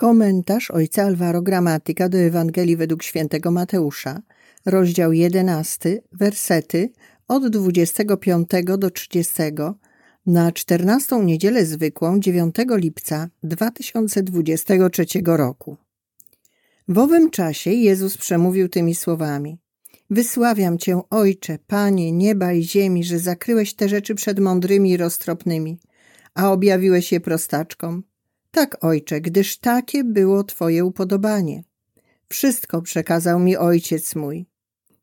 Komentarz ojca Alvaro Gramatyka do Ewangelii według świętego Mateusza, rozdział 11, wersety od 25 do 30 na 14 niedzielę zwykłą 9 lipca 2023 roku. W owym czasie Jezus przemówił tymi słowami: Wysławiam Cię, Ojcze, Panie nieba i ziemi, że zakryłeś te rzeczy przed mądrymi i roztropnymi, a objawiłeś je prostaczkom. Tak, ojcze, gdyż takie było Twoje upodobanie. Wszystko przekazał mi ojciec mój.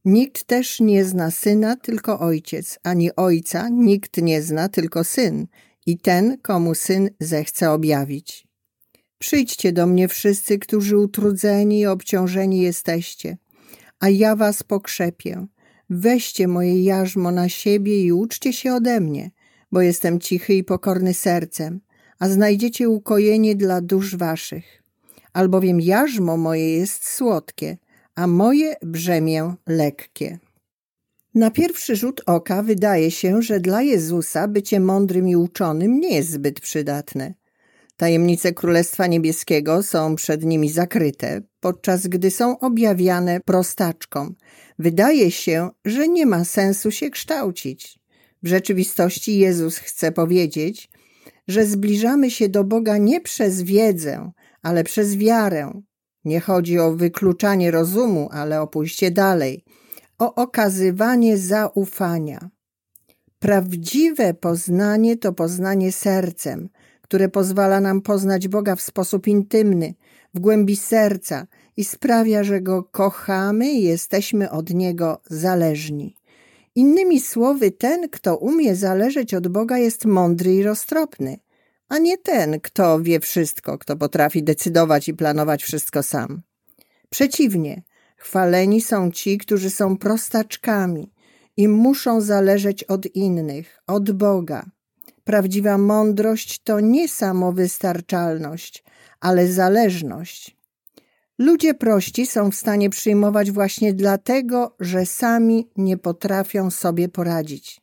Nikt też nie zna syna, tylko ojciec, ani ojca nikt nie zna, tylko syn i ten, komu syn zechce objawić. Przyjdźcie do mnie wszyscy, którzy utrudzeni i obciążeni jesteście, a ja was pokrzepię. Weźcie moje jarzmo na siebie i uczcie się ode mnie, bo jestem cichy i pokorny sercem, a znajdziecie ukojenie dla dusz waszych. Albowiem jarzmo moje jest słodkie, a moje brzemię lekkie. Na pierwszy rzut oka wydaje się, że dla Jezusa bycie mądrym i uczonym nie jest zbyt przydatne. Tajemnice Królestwa Niebieskiego są przed nimi zakryte, podczas gdy są objawiane prostaczkom. Wydaje się, że nie ma sensu się kształcić. W rzeczywistości Jezus chce powiedzieć, że zbliżamy się do Boga nie przez wiedzę, ale przez wiarę. Nie chodzi o wykluczanie rozumu, ale o pójście dalej, o okazywanie zaufania. Prawdziwe poznanie to poznanie sercem, które pozwala nam poznać Boga w sposób intymny, w głębi serca i sprawia, że Go kochamy i jesteśmy od Niego zależni. Innymi słowy, ten, kto umie zależeć od Boga, jest mądry i roztropny, a nie ten, kto wie wszystko, kto potrafi decydować i planować wszystko sam. Przeciwnie, chwaleni są ci, którzy są prostaczkami i muszą zależeć od innych, od Boga. Prawdziwa mądrość to nie samowystarczalność, ale zależność. Ludzie prości są w stanie przyjmować właśnie dlatego, że sami nie potrafią sobie poradzić.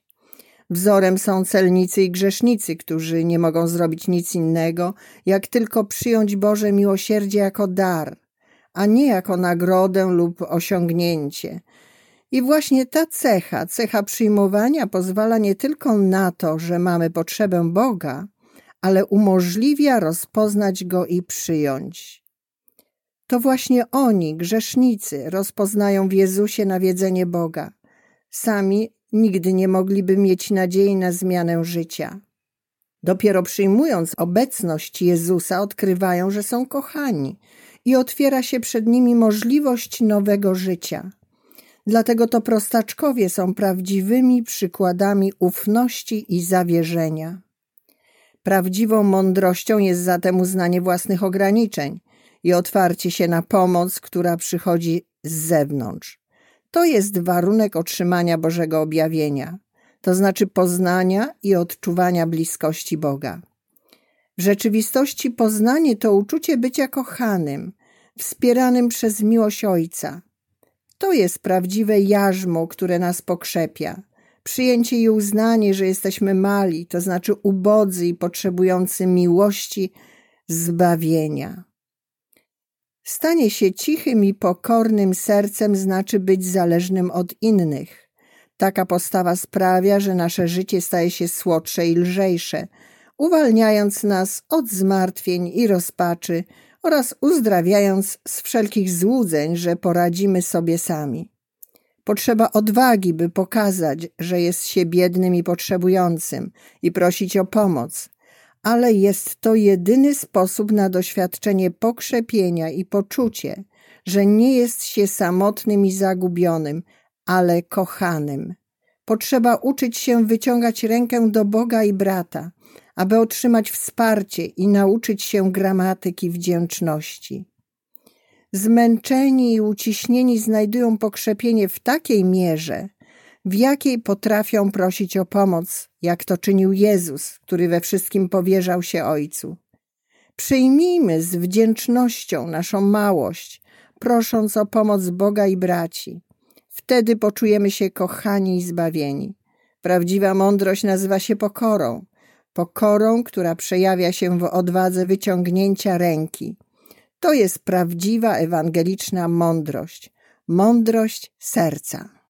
Wzorem są celnicy i grzesznicy, którzy nie mogą zrobić nic innego, jak tylko przyjąć Boże miłosierdzie jako dar, a nie jako nagrodę lub osiągnięcie. I właśnie ta cecha, cecha przyjmowania, pozwala nie tylko na to, że mamy potrzebę Boga, ale umożliwia rozpoznać Go i przyjąć. To właśnie oni, grzesznicy, rozpoznają w Jezusie nawiedzenie Boga. Sami nigdy nie mogliby mieć nadziei na zmianę życia. Dopiero przyjmując obecność Jezusa, odkrywają, że są kochani i otwiera się przed nimi możliwość nowego życia. Dlatego to prostaczkowie są prawdziwymi przykładami ufności i zawierzenia. Prawdziwą mądrością jest zatem uznanie własnych ograniczeń – i otwarcie się na pomoc, która przychodzi z zewnątrz. To jest warunek otrzymania Bożego objawienia, to znaczy poznania i odczuwania bliskości Boga. W rzeczywistości poznanie to uczucie bycia kochanym, wspieranym przez miłość Ojca. To jest prawdziwe jarzmo, które nas pokrzepia. Przyjęcie i uznanie, że jesteśmy mali, to znaczy ubodzy i potrzebujący miłości, zbawienia. Stanie się cichym i pokornym sercem znaczy być zależnym od innych. Taka postawa sprawia, że nasze życie staje się słodsze i lżejsze, uwalniając nas od zmartwień i rozpaczy oraz uzdrawiając z wszelkich złudzeń, że poradzimy sobie sami. Potrzeba odwagi, by pokazać, że jest się biednym i potrzebującym i prosić o pomoc, ale jest to jedyny sposób na doświadczenie pokrzepienia i poczucie, że nie jest się samotnym i zagubionym, ale kochanym. Potrzeba uczyć się wyciągać rękę do Boga i brata, aby otrzymać wsparcie i nauczyć się gramatyki wdzięczności. Zmęczeni i uciśnieni znajdują pokrzepienie w takiej mierze, w jakiej potrafią prosić o pomoc, jak to czynił Jezus, który we wszystkim powierzał się Ojcu. Przyjmijmy z wdzięcznością naszą małość, prosząc o pomoc Boga i braci. Wtedy poczujemy się kochani i zbawieni. Prawdziwa mądrość nazywa się pokorą. Pokorą, która przejawia się w odwadze wyciągnięcia ręki. To jest prawdziwa ewangeliczna mądrość, mądrość serca.